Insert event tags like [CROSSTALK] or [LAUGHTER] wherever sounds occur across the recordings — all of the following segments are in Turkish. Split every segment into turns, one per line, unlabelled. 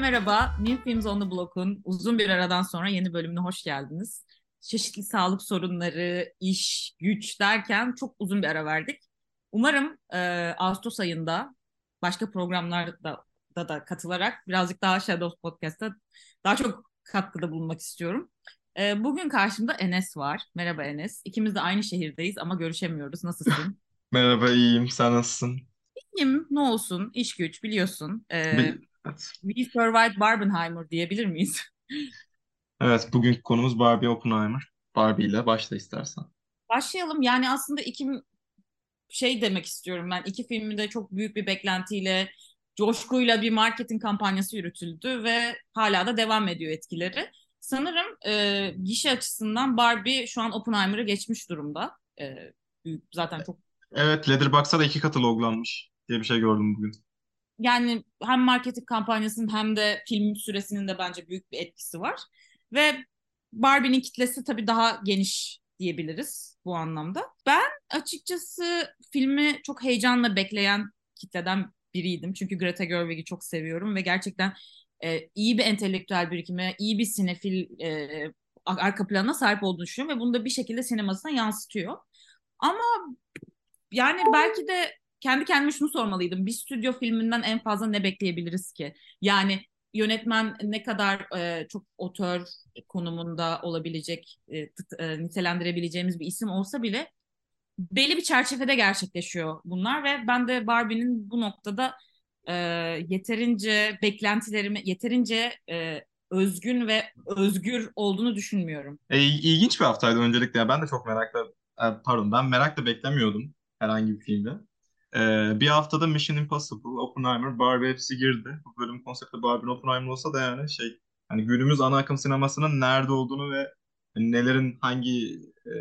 merhaba. New Films on the Block'un uzun bir aradan sonra yeni bölümüne hoş geldiniz. Çeşitli sağlık sorunları, iş, güç derken çok uzun bir ara verdik. Umarım e, Ağustos ayında başka programlarda da, da katılarak birazcık daha Shadows Podcast'a daha çok katkıda bulunmak istiyorum. E, bugün karşımda Enes var. Merhaba Enes. İkimiz de aynı şehirdeyiz ama görüşemiyoruz. Nasılsın? [LAUGHS]
Merhaba, iyiyim. Sen nasılsın?
İyiyim. Ne olsun? İş güç biliyorsun. E,
Bir- evet.
We survived Barbenheimer diyebilir miyiz? [LAUGHS]
Evet, bugünkü konumuz Barbie Oppenheimer. Barbie ile başla istersen.
Başlayalım. Yani aslında iki şey demek istiyorum ben. İki filmi de çok büyük bir beklentiyle, coşkuyla bir marketing kampanyası yürütüldü ve hala da devam ediyor etkileri. Sanırım e, gişe açısından Barbie şu an Oppenheimer'ı geçmiş durumda. E, zaten çok
Evet, Letterboxd'a da iki katı loglanmış diye bir şey gördüm bugün.
yani hem marketing kampanyasının hem de film süresinin de bence büyük bir etkisi var. Ve Barbie'nin kitlesi tabii daha geniş diyebiliriz bu anlamda. Ben açıkçası filmi çok heyecanla bekleyen kitleden biriydim. Çünkü Greta Gerwig'i çok seviyorum ve gerçekten e, iyi bir entelektüel birikime, iyi bir sinefil e, arka planına sahip olduğunu düşünüyorum ve bunu da bir şekilde sinemasına yansıtıyor. Ama yani belki de kendi kendime şunu sormalıydım. Bir stüdyo filminden en fazla ne bekleyebiliriz ki? Yani yönetmen ne kadar e, çok otör konumunda olabilecek, e, tıt- e, nitelendirebileceğimiz bir isim olsa bile belli bir çerçevede gerçekleşiyor bunlar ve ben de Barbie'nin bu noktada e, yeterince beklentilerimi, yeterince e, özgün ve özgür olduğunu düşünmüyorum.
E, ilginç bir haftaydı öncelikle. Ben de çok merakla, e, pardon ben merakla beklemiyordum herhangi bir filmde. E, bir haftada Mission Impossible, Oppenheimer, Barbie hepsi girdi. Bu bölüm konsepti Barbie Oppenheimer olsa da yani şey, hani günümüz ana akım sinemasının nerede olduğunu ve hani nelerin hangi e,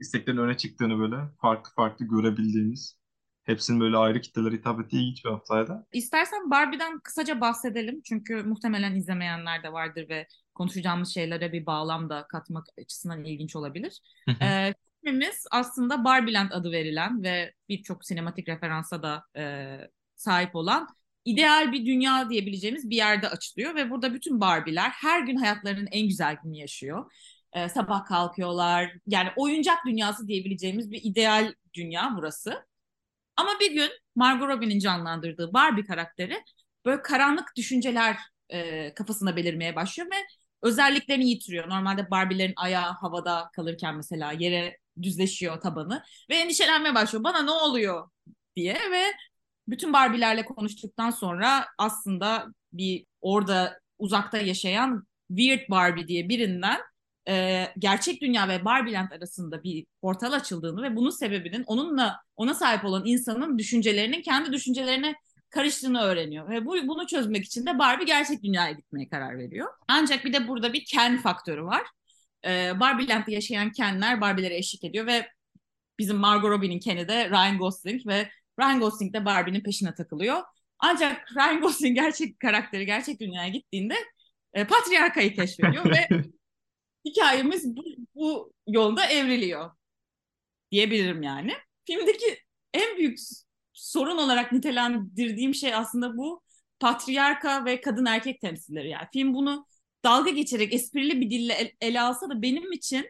isteklerin öne çıktığını böyle farklı farklı görebildiğimiz, hepsinin böyle ayrı kitlelere hitap ettiği ilginç bir haftaydı.
İstersen Barbie'den kısaca bahsedelim. Çünkü muhtemelen izlemeyenler de vardır ve konuşacağımız şeylere bir bağlam da katmak açısından ilginç olabilir. Ee, filmimiz aslında Barbieland adı verilen ve birçok sinematik referansa da e, sahip olan ideal bir dünya diyebileceğimiz bir yerde açılıyor ve burada bütün Barbie'ler her gün hayatlarının en güzel gününü yaşıyor. Ee, sabah kalkıyorlar. Yani oyuncak dünyası diyebileceğimiz bir ideal dünya burası. Ama bir gün Margot Robbie'nin canlandırdığı Barbie karakteri böyle karanlık düşünceler e, kafasına belirmeye başlıyor ve özelliklerini yitiriyor. Normalde Barbie'lerin ayağı havada kalırken mesela yere düzleşiyor tabanı ve endişelenmeye başlıyor. Bana ne oluyor diye ve bütün Barbie'lerle konuştuktan sonra aslında bir orada uzakta yaşayan Weird Barbie diye birinden e, gerçek dünya ve Barbieland arasında bir portal açıldığını ve bunun sebebinin onunla ona sahip olan insanın düşüncelerinin kendi düşüncelerine karıştığını öğreniyor. Ve bu, bunu çözmek için de Barbie gerçek dünyaya gitmeye karar veriyor. Ancak bir de burada bir Ken faktörü var. Ee, Barbieland'de yaşayan Ken'ler Barbie'lere eşlik ediyor ve bizim Margot Robbie'nin Ken'i de Ryan Gosling ve Ryan Gosling de Barbie'nin peşine takılıyor. Ancak [LAUGHS] Ryan Gosling gerçek karakteri gerçek dünyaya gittiğinde e, patriarkayı keşfediyor ve [LAUGHS] hikayemiz bu, bu yolda evriliyor diyebilirim yani. Filmdeki en büyük sorun olarak nitelendirdiğim şey aslında bu patriarka ve kadın erkek temsilleri. Yani film bunu dalga geçerek esprili bir dille el- ele alsa da benim için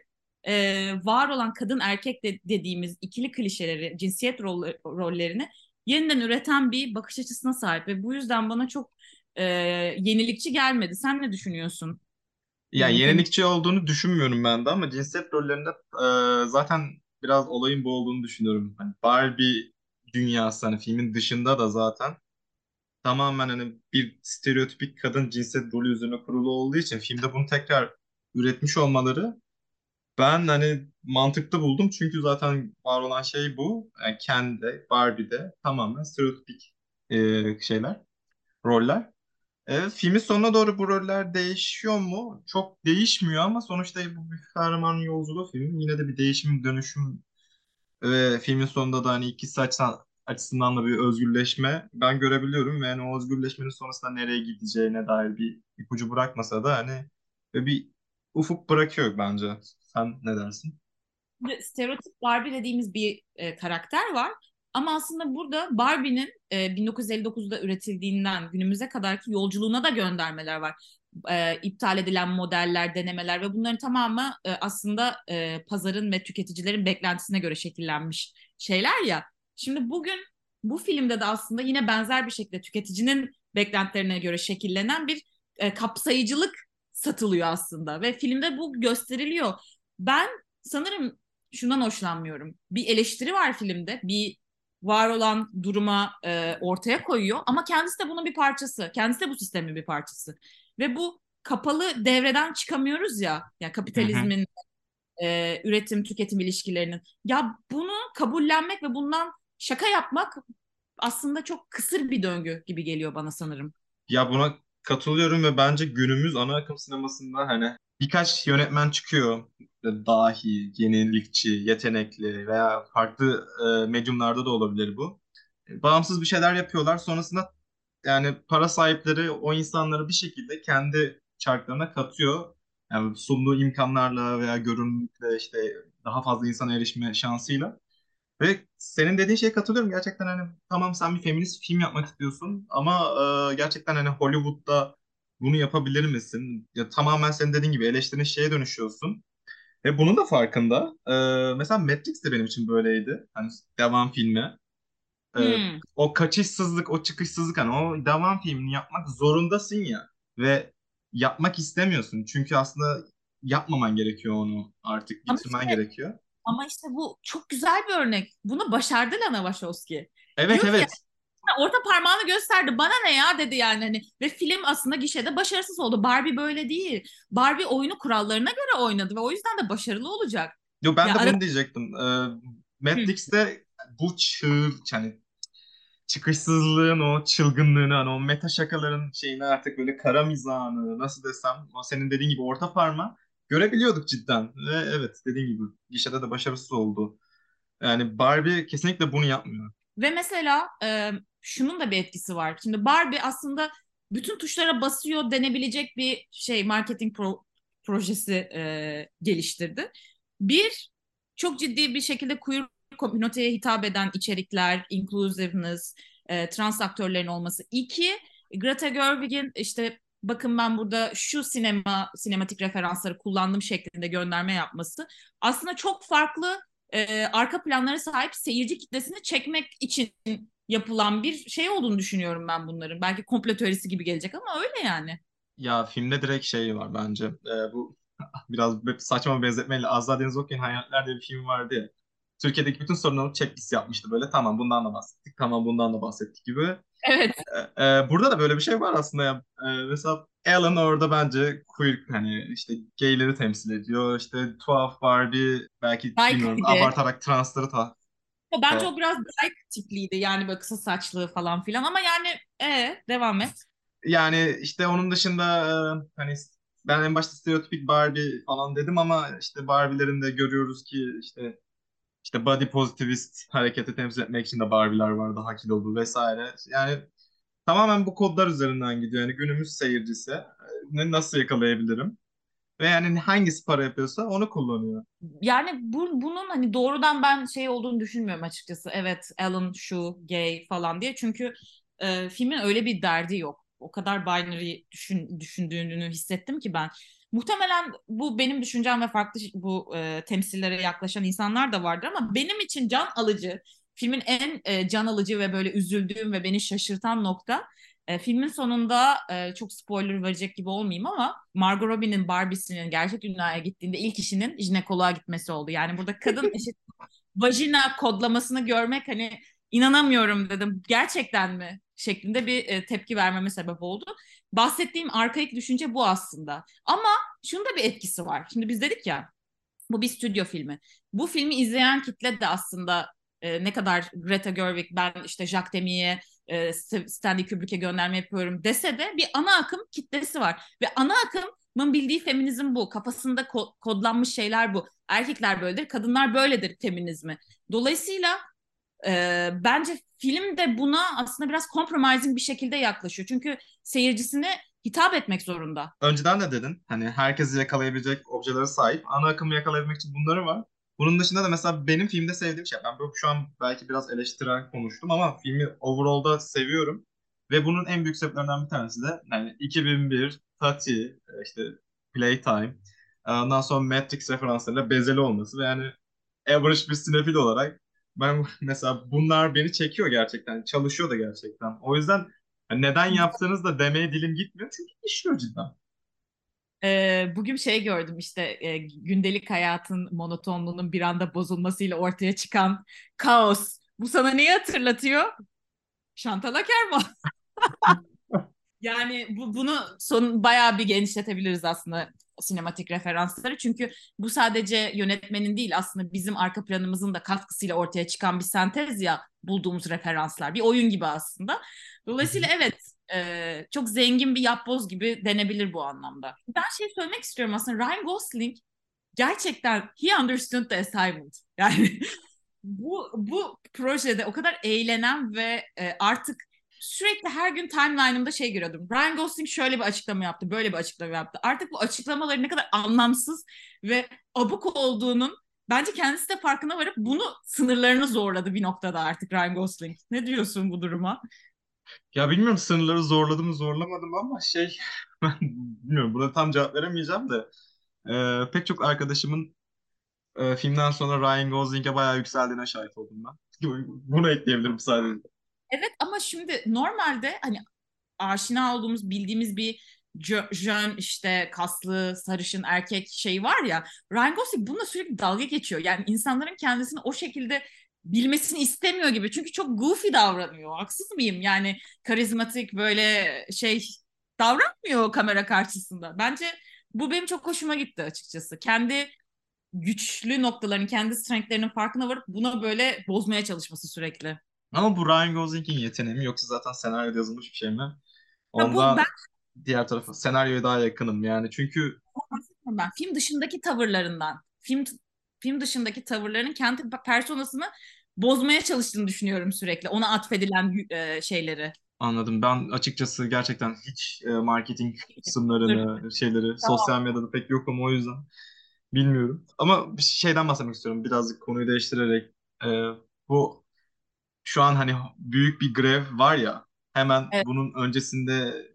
e, var olan kadın erkek de, dediğimiz ikili klişeleri, cinsiyet rolle- rollerini yeniden üreten bir bakış açısına sahip ve bu yüzden bana çok e, yenilikçi gelmedi. Sen ne düşünüyorsun?
Ya
Filmin
yenilikçi olduğunu düşünmüyorum ben de ama cinsiyet rollerinde e, zaten biraz olayın bu olduğunu düşünüyorum. Hani Barbie dünyası hani filmin dışında da zaten tamamen hani bir stereotipik kadın cinsiyet rolü üzerine kurulu olduğu için filmde bunu tekrar üretmiş olmaları ben hani mantıklı buldum. Çünkü zaten var olan şey bu. Yani Ken'de, Barbie'de tamamen stereotipik e, şeyler, roller. Evet, filmin sonuna doğru bu roller değişiyor mu? Çok değişmiyor ama sonuçta bu bir kahraman yolculuğu film. Yine de bir değişim, dönüşüm ve filmin sonunda da hani ikisi açısından, açısından da bir özgürleşme ben görebiliyorum. ve yani o özgürleşmenin sonrasında nereye gideceğine dair bir ipucu bırakmasa da hani bir ufuk bırakıyor bence. Sen ne dersin?
stereotip Barbie dediğimiz bir e, karakter var. Ama aslında burada Barbie'nin e, 1959'da üretildiğinden günümüze kadarki yolculuğuna da göndermeler var. E, iptal edilen modeller, denemeler ve bunların tamamı e, aslında e, pazarın ve tüketicilerin beklentisine göre şekillenmiş şeyler ya. Şimdi bugün bu filmde de aslında yine benzer bir şekilde tüketicinin beklentilerine göre şekillenen bir e, kapsayıcılık satılıyor aslında ve filmde bu gösteriliyor. Ben sanırım şundan hoşlanmıyorum. Bir eleştiri var filmde. Bir var olan duruma e, ortaya koyuyor ama kendisi de bunun bir parçası. Kendisi de bu sistemin bir parçası. Ve bu kapalı devreden çıkamıyoruz ya. Ya kapitalizmin e, üretim tüketim ilişkilerinin. Ya bunu kabullenmek ve bundan şaka yapmak aslında çok kısır bir döngü gibi geliyor bana sanırım.
Ya buna katılıyorum ve bence günümüz ana akım sinemasında hani birkaç yönetmen çıkıyor. Dahi, yenilikçi, yetenekli veya farklı e, medyumlarda da olabilir bu. Bağımsız bir şeyler yapıyorlar. Sonrasında yani para sahipleri o insanları bir şekilde kendi çarklarına katıyor. Yani sunduğu imkanlarla veya görünümlükle işte daha fazla insana erişme şansıyla. Ve senin dediğin şeye katılıyorum. Gerçekten hani tamam sen bir feminist film yapmak istiyorsun ama e, gerçekten hani Hollywood'da bunu yapabilir misin? Ya tamamen senin dediğin gibi eleştirinin şeye dönüşüyorsun. Ve bunun da farkında. E, mesela Matrix de benim için böyleydi. Hani devam filmi. E,
Hmm.
o kaçışsızlık, o çıkışsızlık hani o devam filmini yapmak zorundasın ya. Ve yapmak istemiyorsun. Çünkü aslında yapmaman gerekiyor onu artık. Bitirmen gerekiyor.
Ama işte bu çok güzel bir örnek. Bunu başardı Lana Wachowski.
Evet
Diyor ki
evet.
orta parmağını gösterdi. Bana ne ya dedi yani hani ve film aslında gişede başarısız oldu. Barbie böyle değil. Barbie oyunu kurallarına göre oynadı ve o yüzden de başarılı olacak.
Yo ben
Ya
de
ara-
bunu diyecektim. Ee, Matrix'te bu çığ hani çıkışsızlığın o çılgınlığını hani o meta şakaların şeyini artık böyle kara mizahını nasıl desem o senin dediğin gibi orta parma görebiliyorduk cidden. Ve evet dediğin gibi gişede de başarısız oldu. Yani Barbie kesinlikle bunu yapmıyor.
Ve mesela e, şunun da bir etkisi var. Şimdi Barbie aslında bütün tuşlara basıyor denebilecek bir şey marketing pro- projesi e, geliştirdi. Bir, çok ciddi bir şekilde queer komüniteye hitap eden içerikler, inclusiveness, e, trans aktörlerin olması. İki, Greta Gerwig'in işte bakın ben burada şu sinema sinematik referansları kullandım şeklinde gönderme yapması aslında çok farklı e, arka planlara sahip seyirci kitlesini çekmek için yapılan bir şey olduğunu düşünüyorum ben bunların. Belki komplo teorisi gibi gelecek ama öyle yani.
Ya filmde direkt şey var bence. Ee, bu [LAUGHS] biraz saçma bir benzetmeyle Azza Deniz Okyan Hayaletler diye bir film vardı ya. Türkiye'deki bütün sorunları checklist yapmıştı böyle. Tamam bundan da bahsettik. Tamam bundan da bahsettik gibi.
Evet.
Ee, e, burada da böyle bir şey var aslında ya. Ee, mesela Alan orada bence queer hani işte gayleri temsil ediyor. İşte tuhaf Barbie belki bilmiyorum abartarak transları ta
Bence
ta-
o biraz Dyke tipliydi yani böyle kısa saçlı falan filan ama yani e devam et.
Yani işte onun dışında e, hani ben en başta stereotipik Barbie falan dedim ama işte Barbie'lerin de görüyoruz ki işte işte body positivist hareketi temsil etmek için de Barbie'ler var daha kilolu vesaire. Yani tamamen bu kodlar üzerinden gidiyor. Yani günümüz seyircisi e, nasıl yakalayabilirim? Ve yani hangisi para yapıyorsa onu kullanıyor.
Yani bu, bunun hani doğrudan ben şey olduğunu düşünmüyorum açıkçası. Evet Alan şu gay falan diye. Çünkü e, filmin öyle bir derdi yok. O kadar binary düşün, düşündüğünü hissettim ki ben. Muhtemelen bu benim düşüncem ve farklı bu e, temsillere yaklaşan insanlar da vardır ama benim için can alıcı, filmin en e, can alıcı ve böyle üzüldüğüm ve beni şaşırtan nokta e, filmin sonunda e, çok spoiler verecek gibi olmayayım ama Margot Robbie'nin Barbie'sinin gerçek dünyaya gittiğinde ilk işinin jinekoloğa gitmesi oldu. Yani burada kadın [LAUGHS] eşit vajina kodlamasını görmek hani inanamıyorum dedim. Gerçekten mi? şeklinde bir e, tepki vermeme sebep oldu. Bahsettiğim arkaik düşünce bu aslında. Ama şunun da bir etkisi var. Şimdi biz dedik ya bu bir stüdyo filmi. Bu filmi izleyen kitle de aslında e, ne kadar Greta Gerwig ben işte Jacques Demy'ye e, Stanley Kubrick'e gönderme yapıyorum dese de bir ana akım kitlesi var. Ve ana akımın bildiği feminizm bu. Kafasında ko- kodlanmış şeyler bu. Erkekler böyledir, kadınlar böyledir feminizmi. Dolayısıyla e, bence film de buna aslında biraz compromising bir şekilde yaklaşıyor. Çünkü seyircisine hitap etmek zorunda.
Önceden de dedin hani herkesi yakalayabilecek objelere sahip. Ana akımı yakalayabilmek için bunları var. Bunun dışında da mesela benim filmde sevdiğim şey, ben bu şu an belki biraz eleştirel konuştum ama filmi overall'da seviyorum. Ve bunun en büyük sebeplerinden bir tanesi de yani 2001, Tati, işte Playtime, ondan sonra Matrix referanslarıyla bezeli olması ve yani average bir sinefil olarak ben [LAUGHS] mesela bunlar beni çekiyor gerçekten. Çalışıyor da gerçekten. O yüzden neden yaptığınız da demeye dilim gitmiyor. Çünkü işliyor cidden.
Ee, bugün şey gördüm işte e, gündelik hayatın monotonluğunun bir anda bozulmasıyla ortaya çıkan kaos. Bu sana neyi hatırlatıyor? Şantal Akerman. [LAUGHS] yani bu, bunu son bayağı bir genişletebiliriz aslında sinematik referansları. Çünkü bu sadece yönetmenin değil aslında bizim arka planımızın da katkısıyla ortaya çıkan bir sentez ya bulduğumuz referanslar. Bir oyun gibi aslında. Dolayısıyla evet e, çok zengin bir yapboz gibi denebilir bu anlamda. Ben şey söylemek istiyorum aslında Ryan Gosling gerçekten he understood the assignment. Yani [LAUGHS] bu bu projede o kadar eğlenen ve e, artık sürekli her gün timeline'ımda şey görüyordum. Ryan Gosling şöyle bir açıklama yaptı, böyle bir açıklama yaptı. Artık bu açıklamaları ne kadar anlamsız ve abuk olduğunun bence kendisi de farkına varıp bunu sınırlarını zorladı bir noktada artık Ryan Gosling. Ne diyorsun bu duruma?
Ya bilmiyorum sınırları zorladım zorlamadım ama şey [LAUGHS] ben bilmiyorum buna tam cevap veremeyeceğim de e, pek çok arkadaşımın e, filmden sonra Ryan Gosling'e bayağı yükseldiğine şahit oldum ben. Bunu ekleyebilirim sadece.
Evet ama şimdi normalde hani aşina olduğumuz bildiğimiz bir jön işte kaslı sarışın erkek şey var ya Ryan Gosling bununla sürekli dalga geçiyor. Yani insanların kendisini o şekilde bilmesini istemiyor gibi. Çünkü çok goofy davranıyor. Haksız mıyım? Yani karizmatik böyle şey davranmıyor kamera karşısında. Bence bu benim çok hoşuma gitti açıkçası. Kendi güçlü noktalarını, kendi strengthlerinin farkına varıp buna böyle bozmaya çalışması sürekli.
Ama bu Ryan Gosling'in yeteneği mi yoksa zaten senaryoda yazılmış bir şey mi? Onda ben... diğer tarafı senaryoya daha yakınım yani çünkü
ben film dışındaki tavırlarından, film film dışındaki tavırlarının kendi personasını bozmaya çalıştığını düşünüyorum sürekli. Ona atfedilen e, şeyleri.
Anladım. Ben açıkçası gerçekten hiç e, marketing kısımlarını, şeyleri tamam. sosyal medyada pek yokum o yüzden bilmiyorum. Ama bir şeyden bahsetmek istiyorum. Birazcık konuyu değiştirerek. E, bu şu an hani büyük bir grev var ya hemen evet. bunun öncesinde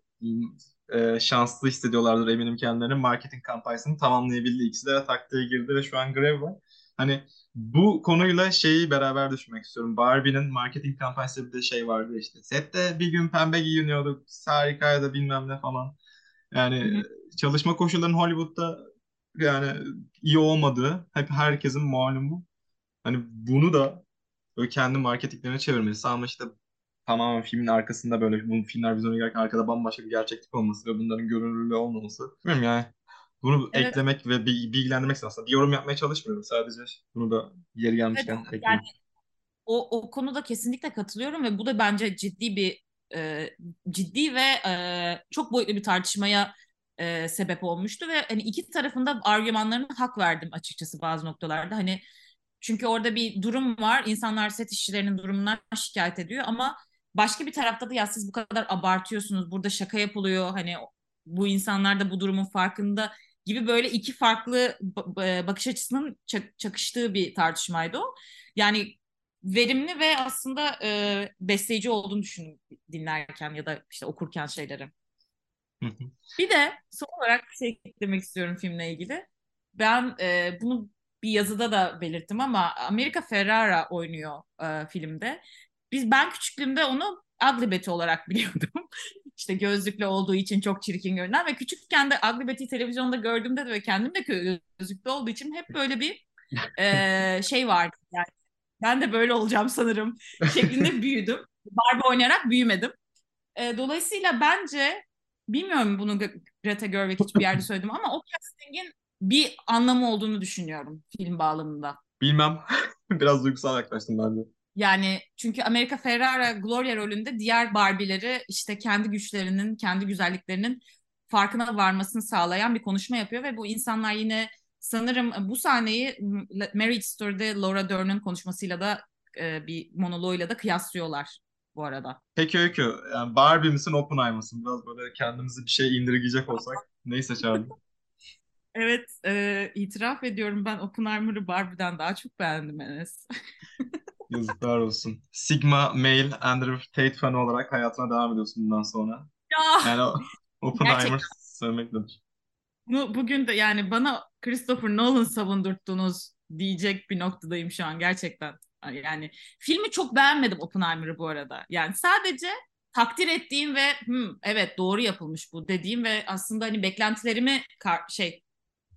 e, şanslı hissediyorlardır eminim kendilerini. Marketing kampanyasını tamamlayabildi. İkisi de taktiğe girdi ve şu an grev var. Hani bu konuyla şeyi beraber düşünmek istiyorum. Barbie'nin marketing kampanyası bir de şey vardı işte. Sette bir gün pembe giyiniyorduk. Harikaydı bilmem ne falan. Yani Hı-hı. çalışma koşullarının Hollywood'da yani iyi olmadığı hep herkesin malumu. Hani bunu da böyle kendi marketinglerine çevirmesi ama işte tamamen filmin arkasında böyle bu filmler vizyona girerken arkada bambaşka bir gerçeklik olması ve bunların görünürlüğü olmaması. Bilmiyorum yani bunu evet. eklemek ve bilgilendirmek için aslında bir yorum yapmaya çalışmıyorum. Sadece bunu da yeri gelmişken evet, ekleyeyim. Yani
o, o konuda kesinlikle katılıyorum ve bu da bence ciddi bir e, ciddi ve e, çok boyutlu bir tartışmaya e, sebep olmuştu ve hani iki tarafında argümanlarına hak verdim açıkçası bazı noktalarda. Hani çünkü orada bir durum var. İnsanlar set işçilerinin durumundan şikayet ediyor ama başka bir tarafta da ya siz bu kadar abartıyorsunuz. Burada şaka yapılıyor. Hani bu insanlar da bu durumun farkında gibi böyle iki farklı bakış açısının çakıştığı bir tartışmaydı o. Yani verimli ve aslında e, besleyici olduğunu düşündüm dinlerken ya da işte okurken şeyleri. bir de son olarak bir şey eklemek istiyorum filmle ilgili. Ben e, bunu bir yazıda da belirttim ama Amerika Ferrara oynuyor e, filmde. Biz ben küçüklüğümde onu Ugly Betty olarak [LAUGHS] biliyordum. işte gözlüklü olduğu için çok çirkin görünen ve küçükken de Ugly Betty'yi televizyonda gördüğümde de ve kendim de gözlüklü olduğu için hep böyle bir e, [LAUGHS] şey vardı. Yani ben de böyle olacağım sanırım şeklinde [LAUGHS] büyüdüm. Barbie oynayarak büyümedim. E, dolayısıyla bence bilmiyorum bunu Greta Gerwig hiçbir yerde söyledim ama o castingin bir anlamı olduğunu düşünüyorum film bağlamında.
Bilmem. [LAUGHS] Biraz duygusal yaklaştım bence.
Yani çünkü Amerika Ferrara Gloria rolünde diğer Barbie'leri işte kendi güçlerinin, kendi güzelliklerinin farkına varmasını sağlayan bir konuşma yapıyor ve bu insanlar yine sanırım bu sahneyi Marriage Story'de Laura Dern'ın konuşmasıyla da e, bir monoloğuyla da kıyaslıyorlar bu arada.
Peki Öykü, yani Barbie misin Oppenheimer mısın? Biraz böyle kendimizi bir şey indirgeyecek olsak neyi seçerdin?
Evet, e, itiraf ediyorum ben Oppenheimer'ı Barbie'den daha çok beğendim Enes. [LAUGHS]
Yazıklar olsun. Sigma male Andrew Tate fanı olarak hayatına devam ediyorsun bundan sonra.
Ya
Yani o Oppenheimer sevmektedir.
bunu, bugün de yani bana Christopher Nolan savundurttunuz diyecek bir noktadayım şu an gerçekten. Yani filmi çok beğenmedim Oppenheimer'ı bu arada. Yani sadece takdir ettiğim ve "Hmm, evet doğru yapılmış bu dediğim ve aslında hani beklentilerimi kar- şey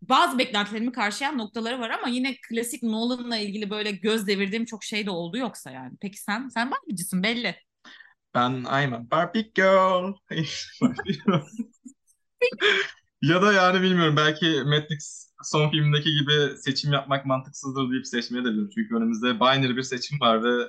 bazı beklentilerimi karşılayan noktaları var ama yine klasik Nolan'la ilgili böyle göz devirdiğim çok şey de oldu yoksa yani. Peki sen? Sen Barbie'cisin belli.
Ben I'm a Barbie girl. [LAUGHS] Ya da yani bilmiyorum belki Matrix son filmdeki gibi seçim yapmak mantıksızdır deyip seçmeye de bilirim. Çünkü önümüzde binary bir seçim var ve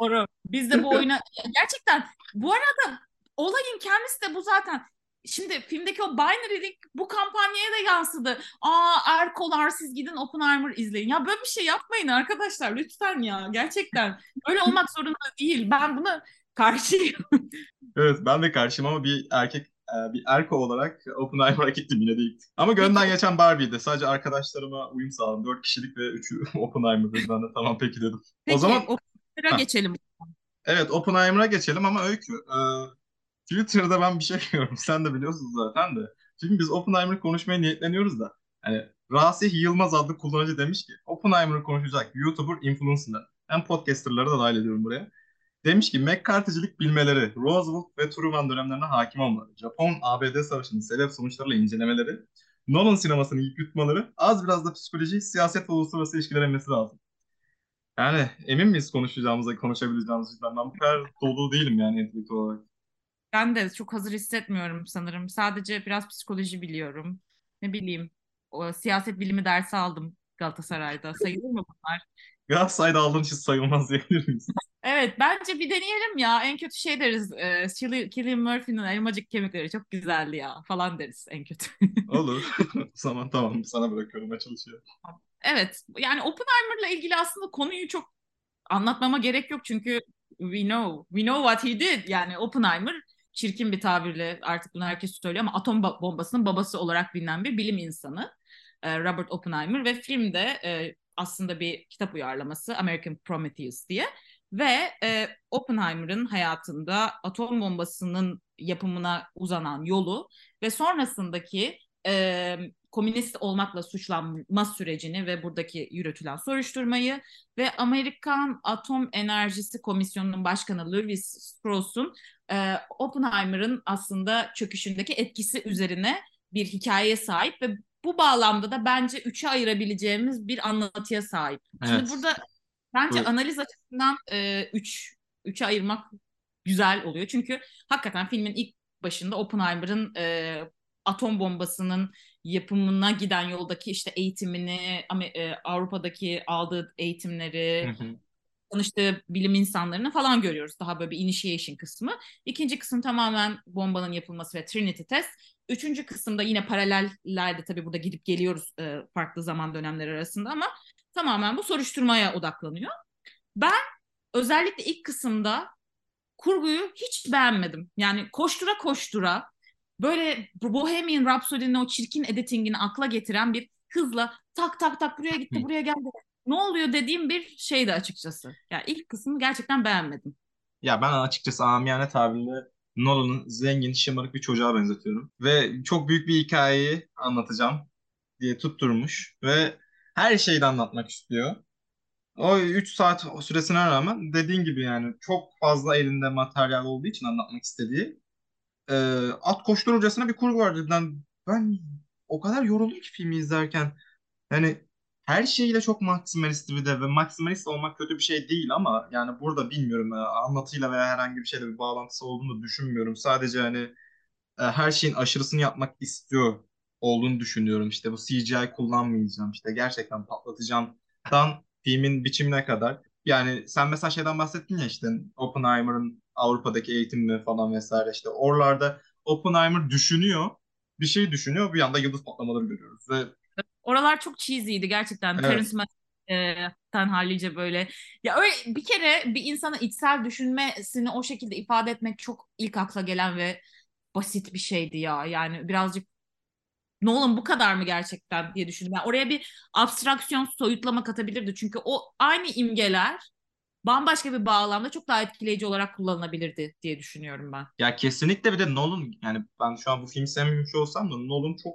Doğru. Biz de bu oyuna gerçekten bu arada olayın kendisi de bu zaten. Şimdi filmdeki o binary'lik bu kampanyaya da yansıdı. Aa erkolar siz gidin Oppenheimer izleyin. Ya böyle bir şey yapmayın arkadaşlar lütfen ya. Gerçekten. Öyle olmak zorunda değil. Ben buna karşıyım. [LAUGHS]
evet ben de karşıyım ama bir erkek e, bir erko olarak Oppenheimer'a gittim yine değil. Ama gönlümden geçen Barbie'ydi. Sadece arkadaşlarıma uyum sağladım. Dört kişilik ve üçü [LAUGHS] Oppenheimer'dı. Ben de tamam peki dedim.
Peki
O zaman
Oppenheimer'a geçelim.
evet Oppenheimer'a geçelim ama Öykü. e, Twitter'da ben bir şey [LAUGHS] görüyorum. Sen de biliyorsun zaten de. Şimdi biz Oppenheimer'ı konuşmaya niyetleniyoruz da. Hani Rasih Yılmaz adlı kullanıcı demiş ki Oppenheimer'ı konuşacak YouTuber, influencer hem podcasterları da dahil ediyorum buraya. Demiş ki McCarthy'cilik bilmeleri, Roosevelt ve Truman dönemlerine hakim olmaları, Japon-ABD savaşının sebep sonuçlarıyla incelemeleri, Nolan sinemasını yutmaları, az biraz da psikoloji, siyaset ve uluslararası ilişkiler emmesi lazım. Yani emin miyiz konuşacağımıza, konuşabileceğimiz Ben bu kadar dolu değilim yani entelektüel olarak.
Ben de çok hazır hissetmiyorum sanırım. Sadece biraz psikoloji biliyorum. Ne bileyim. O, siyaset bilimi dersi aldım Galatasaray'da. Sayılır mı bunlar?
Galatasaray'da aldığın için sayılmaz diyebilir miyiz?
Evet bence bir deneyelim ya. En kötü şey deriz. E, Cillian Murphy'nin elmacık kemikleri çok güzeldi ya falan deriz en kötü. [LAUGHS]
Olur. zaman tamam sana bırakıyorum açılışı.
Evet yani Oppenheimer'la ilgili aslında konuyu çok anlatmama gerek yok çünkü we know, we know what he did. Yani Oppenheimer çirkin bir tabirle artık bunu herkes söylüyor ama atom bombasının babası olarak bilinen bir bilim insanı. E, Robert Oppenheimer ve filmde e, aslında bir kitap uyarlaması American Prometheus diye. Ve e, Oppenheimer'ın hayatında atom bombasının yapımına uzanan yolu ve sonrasındaki e, komünist olmakla suçlanma sürecini ve buradaki yürütülen soruşturmayı ve Amerikan Atom Enerjisi Komisyonu'nun başkanı Lewis Strauss'un e, Oppenheimer'ın aslında çöküşündeki etkisi üzerine bir hikayeye sahip ve bu bağlamda da bence üçe ayırabileceğimiz bir anlatıya sahip. Evet. Şimdi burada bence evet. analiz açısından e, üç, üçe ayırmak güzel oluyor. Çünkü hakikaten filmin ilk başında Oppenheimer'ın e, atom bombasının yapımına giden yoldaki işte eğitimini, Avrupa'daki aldığı eğitimleri, hı hı. tanıştığı bilim insanlarını falan görüyoruz. Daha böyle bir initiation kısmı. İkinci kısım tamamen bombanın yapılması ve Trinity test. Üçüncü kısımda yine paralellerde tabii burada gidip geliyoruz e, farklı zaman dönemleri arasında ama tamamen bu soruşturmaya odaklanıyor. Ben özellikle ilk kısımda kurguyu hiç beğenmedim. Yani koştura koştura böyle Bohemian Rhapsody'nin o çirkin editingini akla getiren bir hızla tak tak tak buraya gitti buraya geldi. Ne oluyor dediğim bir şeydi açıkçası. Ya yani ilk kısmını gerçekten beğenmedim.
Ya ben açıkçası amiyane tabirle Nolan'ın zengin, şımarık bir çocuğa benzetiyorum. Ve çok büyük bir hikayeyi anlatacağım diye tutturmuş ve her şeyi de anlatmak istiyor. O 3 saat süresine rağmen dediğin gibi yani çok fazla elinde materyal olduğu için anlatmak istediği e, at koştururcasına bir kurgu var cidden. Ben o kadar yoruldum ki filmi izlerken. Yani her şeyiyle çok maksimalist bir de ve maksimalist olmak kötü bir şey değil ama yani burada bilmiyorum anlatıyla veya herhangi bir şeyle bir bağlantısı olduğunu düşünmüyorum. Sadece hani her şeyin aşırısını yapmak istiyor olduğunu düşünüyorum. İşte bu CGI kullanmayacağım işte gerçekten patlatacağım. Dan filmin biçimine kadar. Yani sen mesela şeyden bahsettin ya işte Oppenheimer'ın Avrupa'daki eğitimi falan vesaire işte oralarda Oppenheimer düşünüyor. Bir şey düşünüyor bir anda yıldız patlamaları görüyoruz ve
Oralar çok cheesy'ydi gerçekten. Evet. Terence Malick'ten hallice böyle. Ya öyle bir kere bir insana içsel düşünmesini o şekilde ifade etmek çok ilk akla gelen ve basit bir şeydi ya. Yani birazcık Nolan bu kadar mı gerçekten diye düşündüm. Yani oraya bir abstraksiyon, soyutlama katabilirdi. Çünkü o aynı imgeler bambaşka bir bağlamda çok daha etkileyici olarak kullanılabilirdi diye düşünüyorum ben.
Ya kesinlikle bir de Nolan yani ben şu an bu film sevmemiş olsam da Nolan çok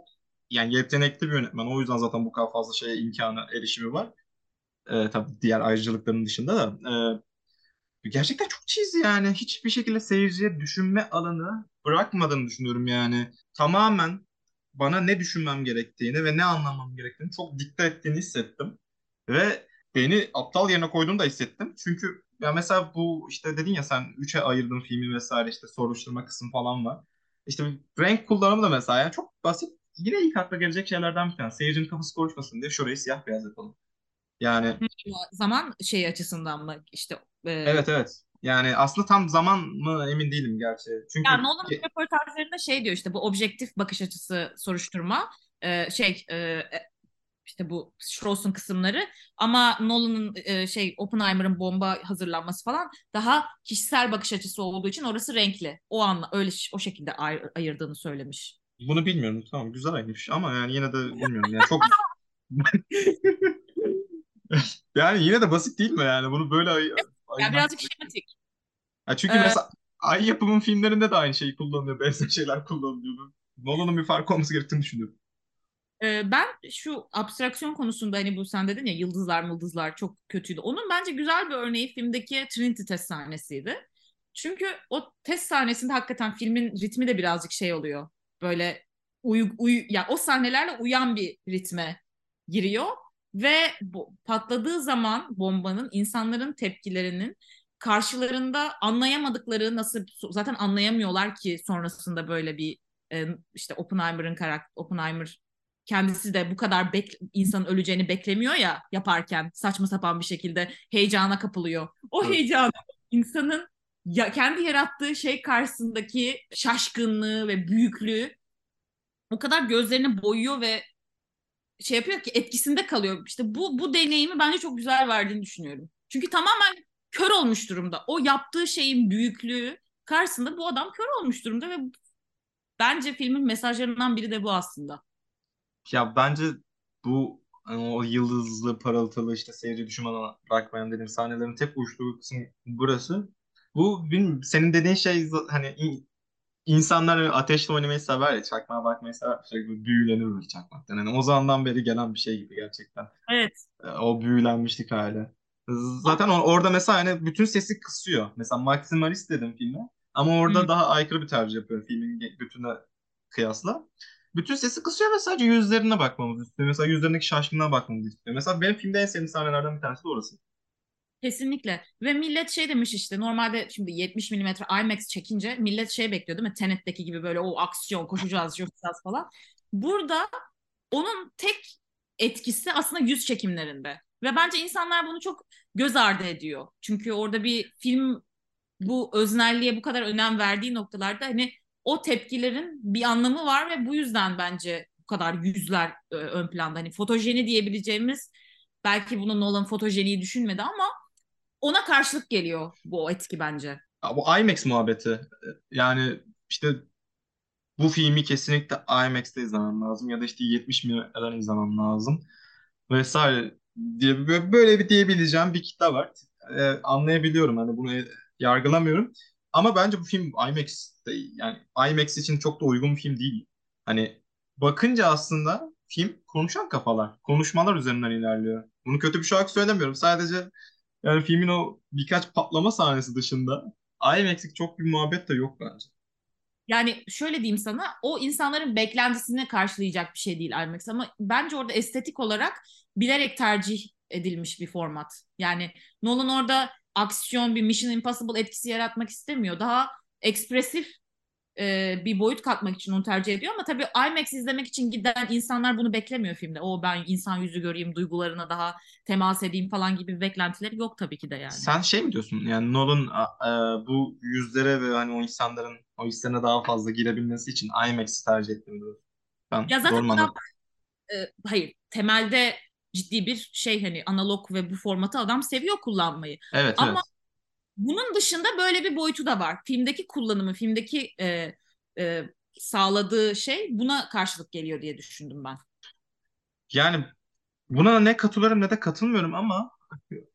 yani yetenekli bir yönetmen. O yüzden zaten bu kadar fazla şeye imkanı erişimi var. Ee, tabii diğer ayrıcalıkların dışında da. Ee, gerçekten çok cheesy yani. Hiçbir şekilde seyirciye düşünme alanı bırakmadığını düşünüyorum yani. Tamamen bana ne düşünmem gerektiğini ve ne anlamam gerektiğini çok dikkat ettiğini hissettim. Ve beni aptal yerine koyduğunu da hissettim. Çünkü ya mesela bu işte dedin ya sen üçe ayırdın filmi vesaire işte soruşturma kısmı falan var. İşte renk kullanımı da mesela yani çok basit. Yine ilk akla gelecek şeylerden bir tane. Seyircinin kafası karışmasın diye şurayı siyah beyaz yapalım. Yani
zaman şey açısından mı işte
e... Evet evet. Yani aslında tam zaman mı emin değilim gerçi. Çünkü
yani Nolan'ın röportajlarında şey diyor işte bu objektif bakış açısı soruşturma e, şey e, işte bu Strauss'un kısımları ama Nolan'ın e, şey Oppenheimer'ın bomba hazırlanması falan daha kişisel bakış açısı olduğu için orası renkli. O anla öyle o şekilde ay, ayırdığını söylemiş.
Bunu bilmiyorum. Tamam güzel ayırmış ama yani yine de bilmiyorum. Yani çok [LAUGHS] yani yine de basit değil mi yani? Bunu böyle ay
ya birazcık şematik.
Ya çünkü ee, mesela Ay yapımın filmlerinde de aynı şeyi kullanılıyor. Benzer şeyler kullanılıyor. Nolan'ın bir fark olması gerektiğini düşünüyorum.
Ee, ben şu abstraksiyon konusunda hani bu sen dedin ya yıldızlar mıldızlar çok kötüydü. Onun bence güzel bir örneği filmdeki Trinity test sahnesiydi. Çünkü o test sahnesinde hakikaten filmin ritmi de birazcık şey oluyor. Böyle uyu, uyu ya o sahnelerle uyan bir ritme giriyor ve bu, patladığı zaman bombanın insanların tepkilerinin karşılarında anlayamadıkları nasıl zaten anlayamıyorlar ki sonrasında böyle bir işte Oppenheimer'ın karakter Oppenheimer kendisi de bu kadar bek insanın öleceğini beklemiyor ya yaparken saçma sapan bir şekilde heyecana kapılıyor. O evet. heyecanı insanın ya kendi yarattığı şey karşısındaki şaşkınlığı ve büyüklüğü o kadar gözlerini boyuyor ve şey yapıyor ki etkisinde kalıyor. İşte bu bu deneyimi bence çok güzel verdiğini düşünüyorum. Çünkü tamamen kör olmuş durumda. O yaptığı şeyin büyüklüğü karşısında bu adam kör olmuş durumda ve bence filmin mesajlarından biri de bu aslında.
Ya bence bu hani o yıldızlı, parıltılı işte seyirci düşmanı bırakmayan dediğim sahnelerin tek uçtuğu kısım burası. Bu benim, senin dediğin şey hani insanlar ateşle oynamayı sever ya, çakmağa bakmayı sever. Sürekli büyülenir böyle çakmaktan. Yani o zamandan beri gelen bir şey gibi gerçekten.
Evet.
O büyülenmişlik hali. Zaten orada mesela hani bütün sesi kısıyor. Mesela maksimalist dedim filme. Ama orada Hı. daha aykırı bir tercih yapıyor filmin bütüne kıyasla. Bütün sesi kısıyor ve sadece yüzlerine bakmamız istiyor. Mesela yüzlerindeki şaşkınlığa bakmamız istiyor. Mesela benim filmde en sevdiğim sahnelerden bir tanesi de orası.
Kesinlikle. Ve millet şey demiş işte normalde şimdi 70 mm IMAX çekince millet şey bekliyor değil mi? Tenet'teki gibi böyle o aksiyon koşacağız, coşacağız falan. Burada onun tek etkisi aslında yüz çekimlerinde. Ve bence insanlar bunu çok göz ardı ediyor. Çünkü orada bir film bu öznelliğe bu kadar önem verdiği noktalarda hani o tepkilerin bir anlamı var ve bu yüzden bence bu kadar yüzler e, ön planda. Hani fotojeni diyebileceğimiz belki bunu Nolan fotojeniyi düşünmedi ama ona karşılık geliyor bu etki bence.
Ya bu IMAX muhabbeti. Yani işte bu filmi kesinlikle IMAX'te izlemem lazım ya da işte 70 milimetreden izlemem lazım vesaire diye böyle bir diyebileceğim bir kitle var. Ee, anlayabiliyorum hani bunu yargılamıyorum. Ama bence bu film IMAX'te yani IMAX için çok da uygun bir film değil. Hani bakınca aslında film konuşan kafalar, konuşmalar üzerinden ilerliyor. Bunu kötü bir şey olarak söylemiyorum. Sadece yani filmin o birkaç patlama sahnesi dışında IMAX'lik çok bir muhabbet de yok bence.
Yani şöyle diyeyim sana o insanların beklentisini karşılayacak bir şey değil IMAX ama bence orada estetik olarak bilerek tercih edilmiş bir format. Yani Nolan orada aksiyon bir Mission Impossible etkisi yaratmak istemiyor. Daha ekspresif e, bir boyut katmak için onu tercih ediyor ama tabii IMAX izlemek için giden insanlar bunu beklemiyor filmde. O ben insan yüzü göreyim, duygularına daha temas edeyim falan gibi beklentileri yok tabii ki de yani.
Sen şey mi diyorsun? Yani Nolan e, bu yüzlere ve hani o insanların o hislerine daha fazla girebilmesi için IMAX'i tercih ettim diyor. Ben
ya zaten adam, e, hayır temelde ciddi bir şey hani analog ve bu formatı adam seviyor kullanmayı.
Evet, Ama evet.
Bunun dışında böyle bir boyutu da var. Filmdeki kullanımı, filmdeki e, e, sağladığı şey buna karşılık geliyor diye düşündüm ben.
Yani buna ne katılıyorum ne de katılmıyorum ama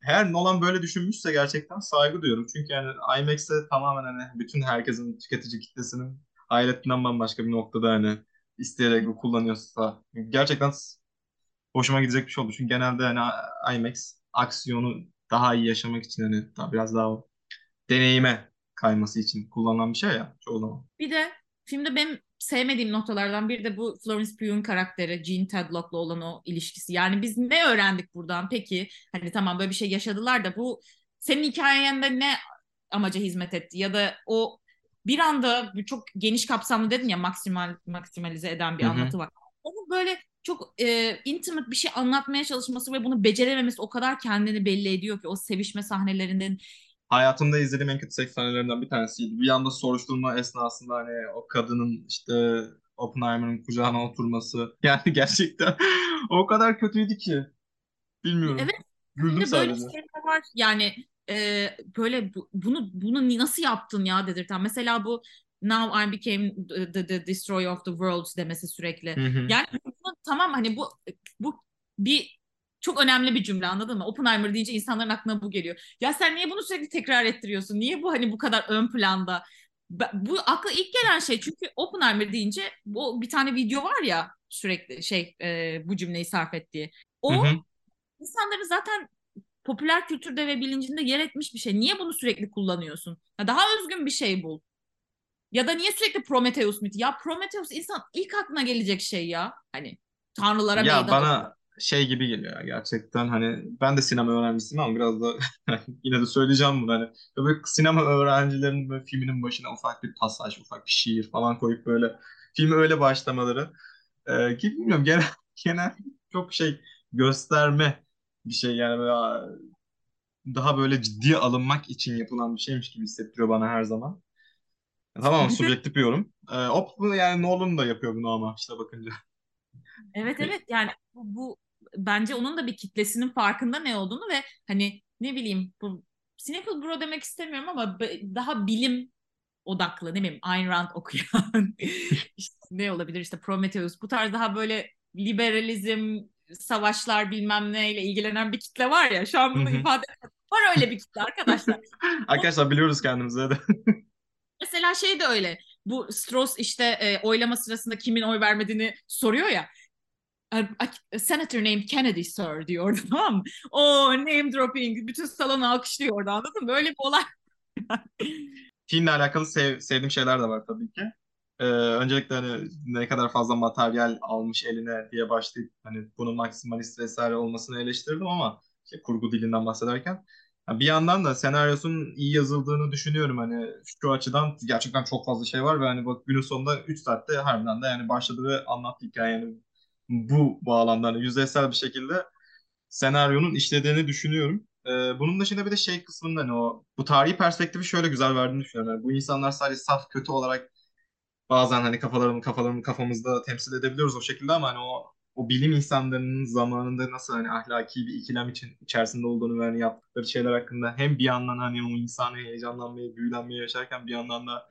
her Nolan böyle düşünmüşse gerçekten saygı duyuyorum. Çünkü yani IMAX'te tamamen hani bütün herkesin tüketici kitlesinin ailetinden bambaşka bir noktada hani isteyerek kullanıyorsa gerçekten hoşuma gidecek bir şey oldu. Çünkü genelde hani IMAX aksiyonu daha iyi yaşamak için hani daha biraz daha deneyime kayması için kullanılan bir şey ya çoğu zaman.
Bir de filmde benim sevmediğim noktalardan biri de bu Florence Pugh'un karakteri Jean Tadlock'la olan o ilişkisi. Yani biz ne öğrendik buradan peki? Hani tamam böyle bir şey yaşadılar da bu senin hikayende ne amaca hizmet etti? Ya da o bir anda çok geniş kapsamlı dedin ya maksimal maksimalize eden bir
Hı hı.
anlatı var. Onu böyle çok e, intimate bir şey anlatmaya çalışması ve bunu becerememesi o kadar kendini belli ediyor ki o sevişme sahnelerinin
Hayatımda izlediğim en kötü seks sahnelerinden bir tanesiydi. Bir anda soruşturma esnasında hani o kadının işte Oppenheimer'ın kucağına oturması. [LAUGHS] Yani gerçekten o kadar kötüydü ki. Bilmiyorum.
Evet.
Güldüm
böyle
sadece.
şeyler var. Yani e, böyle bu- bunu bunu nasıl yaptın ya dedirten. Mesela bu Now I became the, the, the destroyer of the world demesi sürekli.
Hı hı.
Yani bunu, tamam hani bu bu bir çok önemli bir cümle anladın mı? Oppenheimer deyince insanların aklına bu geliyor. Ya sen niye bunu sürekli tekrar ettiriyorsun? Niye bu hani bu kadar ön planda? Bu akla ilk gelen şey çünkü Oppenheimer deyince bu bir tane video var ya sürekli şey e, bu cümleyi sarf ettiği.
Hı
O
hı.
insanların zaten popüler kültürde ve bilincinde yer etmiş bir şey. Niye bunu sürekli kullanıyorsun? Ya daha özgün bir şey bul. Ya da niye sürekli Prometheus mit? Ya Prometheus insan ilk aklına gelecek şey ya. Hani tanrılara
Ya
meydan
bana şey gibi geliyor ya gerçekten hani ben de sinema öğrencisiyim ama biraz da [LAUGHS] yine de söyleyeceğim bunu hani böyle sinema öğrencilerinin böyle filminin başına ufak bir pasaj, ufak bir şiir falan koyup böyle filmi öyle başlamaları e, ki bilmiyorum genel, [LAUGHS] genel çok şey gösterme bir şey yani böyle daha böyle ciddiye alınmak için yapılan bir şeymiş gibi hissettiriyor bana her zaman. Tamam subjektif bir yorum. E, o yani Nolan da yapıyor bunu ama işte bakınca.
evet evet yani bu, bu bence onun da bir kitlesinin farkında ne olduğunu ve hani ne bileyim bu Cynical Bro demek istemiyorum ama daha bilim odaklı ne bileyim Ayn Rand okuyan [LAUGHS] işte ne olabilir işte Prometheus bu tarz daha böyle liberalizm savaşlar bilmem neyle ilgilenen bir kitle var ya şu an bunu
hı.
ifade var öyle bir kitle arkadaşlar. [LAUGHS]
Arkadaşlar biliyoruz kendimizi de. [LAUGHS]
Mesela şey de öyle. Bu Strauss işte e, oylama sırasında kimin oy vermediğini soruyor ya. "A- Senator named Kennedy sir diyor [LAUGHS] tamam? O name dropping bütün salonu alkışlıyor orada anladın mı? Böyle bir olay. [LAUGHS]
Filmle alakalı sev- sevdiğim şeyler de var tabii ki. Ee, öncelikle hani ne kadar fazla materyal almış eline diye başlayıp hani bunun maksimalist vesaire olmasını eleştirdim ama işte kurgu dilinden bahsederken bir yandan da senaryosunun iyi yazıldığını düşünüyorum hani şu açıdan gerçekten çok fazla şey var ve hani bak günün sonunda 3 saatte harbiden de yani başladı ve anlattı hikaye yani bu bağlamda hani yüzeysel bir şekilde senaryonun işlediğini düşünüyorum. Ee, bunun dışında bir de şey kısmında hani o bu tarihi perspektifi şöyle güzel verdiğini düşünüyorum. Yani bu insanlar sadece saf kötü olarak bazen hani kafalarını kafalarını kafamızda temsil edebiliyoruz o şekilde ama hani o o bilim insanlarının zamanında nasıl hani ahlaki bir ikilem için içerisinde olduğunu ve hani yaptıkları şeyler hakkında hem bir yandan hani o insanı heyecanlanmayı, büyülenmeyi yaşarken bir yandan da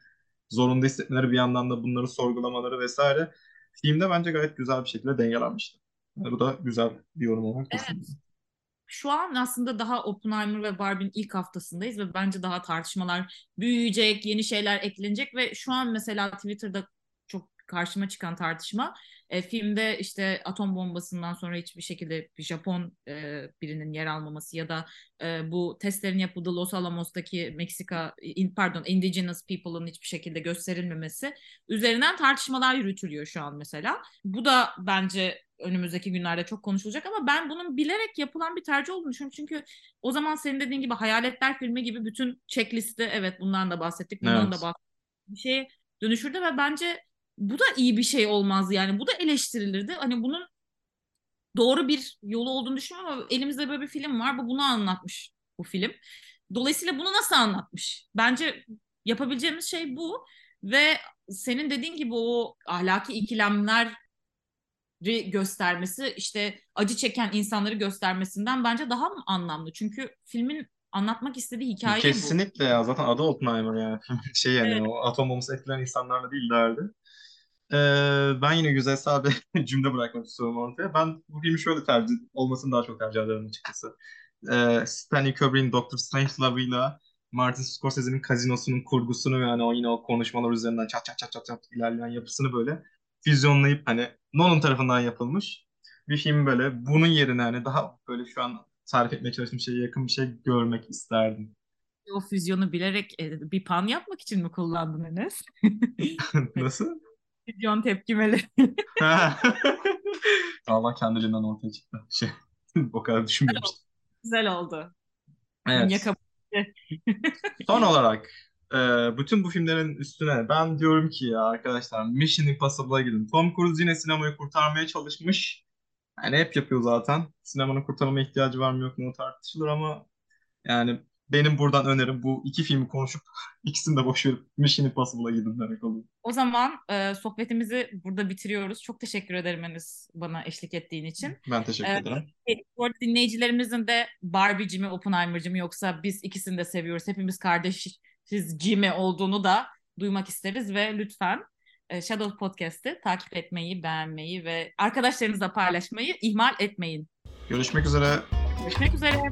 zorunda hissetmeleri, bir yandan da bunları sorgulamaları vesaire filmde bence gayet güzel bir şekilde dengelenmişti. Yani bu da güzel bir yorum olarak.
Şu an aslında daha Oppenheimer ve Barbie'nin ilk haftasındayız ve bence daha tartışmalar büyüyecek, yeni şeyler eklenecek ve şu an mesela Twitter'da karşıma çıkan tartışma e, filmde işte atom bombasından sonra hiçbir şekilde bir Japon e, birinin yer almaması ya da e, bu testlerin yapıldığı Los Alamos'taki Meksika in, pardon indigenous people'ın hiçbir şekilde gösterilmemesi üzerinden tartışmalar yürütülüyor şu an mesela. Bu da bence önümüzdeki günlerde çok konuşulacak ama ben bunun bilerek yapılan bir tercih olduğunu düşünüyorum. Çünkü o zaman senin dediğin gibi Hayaletler filmi gibi bütün checklisti evet bundan da bahsettik, bundan
Evet.
da bahsettik. Bir şeye dönüşürdü ve bence bu da iyi bir şey olmaz yani. Bu da eleştirilirdi. Hani bunun doğru bir yolu olduğunu düşünüyorum ama elimizde böyle bir film var. Bu bunu anlatmış bu film. Dolayısıyla bunu nasıl anlatmış? Bence yapabileceğimiz şey bu ve senin dediğin gibi o ahlaki ikilemler göstermesi işte acı çeken insanları göstermesinden bence daha mı anlamlı? Çünkü filmin anlatmak istediği hikaye bu.
Kesinlikle ya zaten adı Oppenheimer yani. [LAUGHS] şey yani
Evet.
o atom bombası etkilen insanlarla değil derdi. Ee, ben yine güzelsel [LAUGHS] bir cümle bırakmak istiyorum ortaya. Ben bu filmi şöyle tercih olmasını daha çok tercih ederim açıkçası. Ee, Stanley Kubrick'in Doctor Strangelove'ıyla Martin Scorsese'nin Casino'sunun kurgusunu ve hani o yine o konuşmalar üzerinden çat çat çat çat çat ilerleyen yapısını böyle füzyonlayıp hani Nolan tarafından yapılmış bir film böyle bunun yerine hani daha böyle şu an tarif etmeye çalıştığım şeye yakın bir şey görmek isterdim.
O füzyonu bilerek e, bir pan yapmak için mi kullandın Enes? [LAUGHS]
Nasıl?
Füzyon tepkimeleri. [LAUGHS]
Allah kendiliğinden ortaya çıktı. Şey, [LAUGHS] o kadar düşünmemiştim.
Güzel oldu.
Evet. [LAUGHS] Son olarak e, bütün bu filmlerin üstüne ben diyorum ki ya arkadaşlar Mission Impossible'a gidin. Tom Cruise yine sinemayı kurtarmaya çalışmış. Yani hep yapıyor zaten. Sinemanın kurtarma ihtiyacı var mı yok mu tartışılır ama yani benim buradan önerim bu iki filmi konuşup [LAUGHS] ikisini de boş verip Mission Impossible'a gidin demek oluyor.
O zaman e, sohbetimizi burada bitiriyoruz. Çok teşekkür ederim Enes bana eşlik ettiğin için.
Ben teşekkür
Ee,
ederim.
Bu arada dinleyicilerimizin de Barbie'ci mi Oppenheimer'cı mı yoksa biz ikisini de seviyoruz. Hepimiz kardeşiz mi olduğunu da duymak isteriz ve lütfen e, Shadow Podcast'ı takip etmeyi, beğenmeyi ve arkadaşlarınızla paylaşmayı ihmal etmeyin.
Görüşmek üzere.
Görüşmek üzere.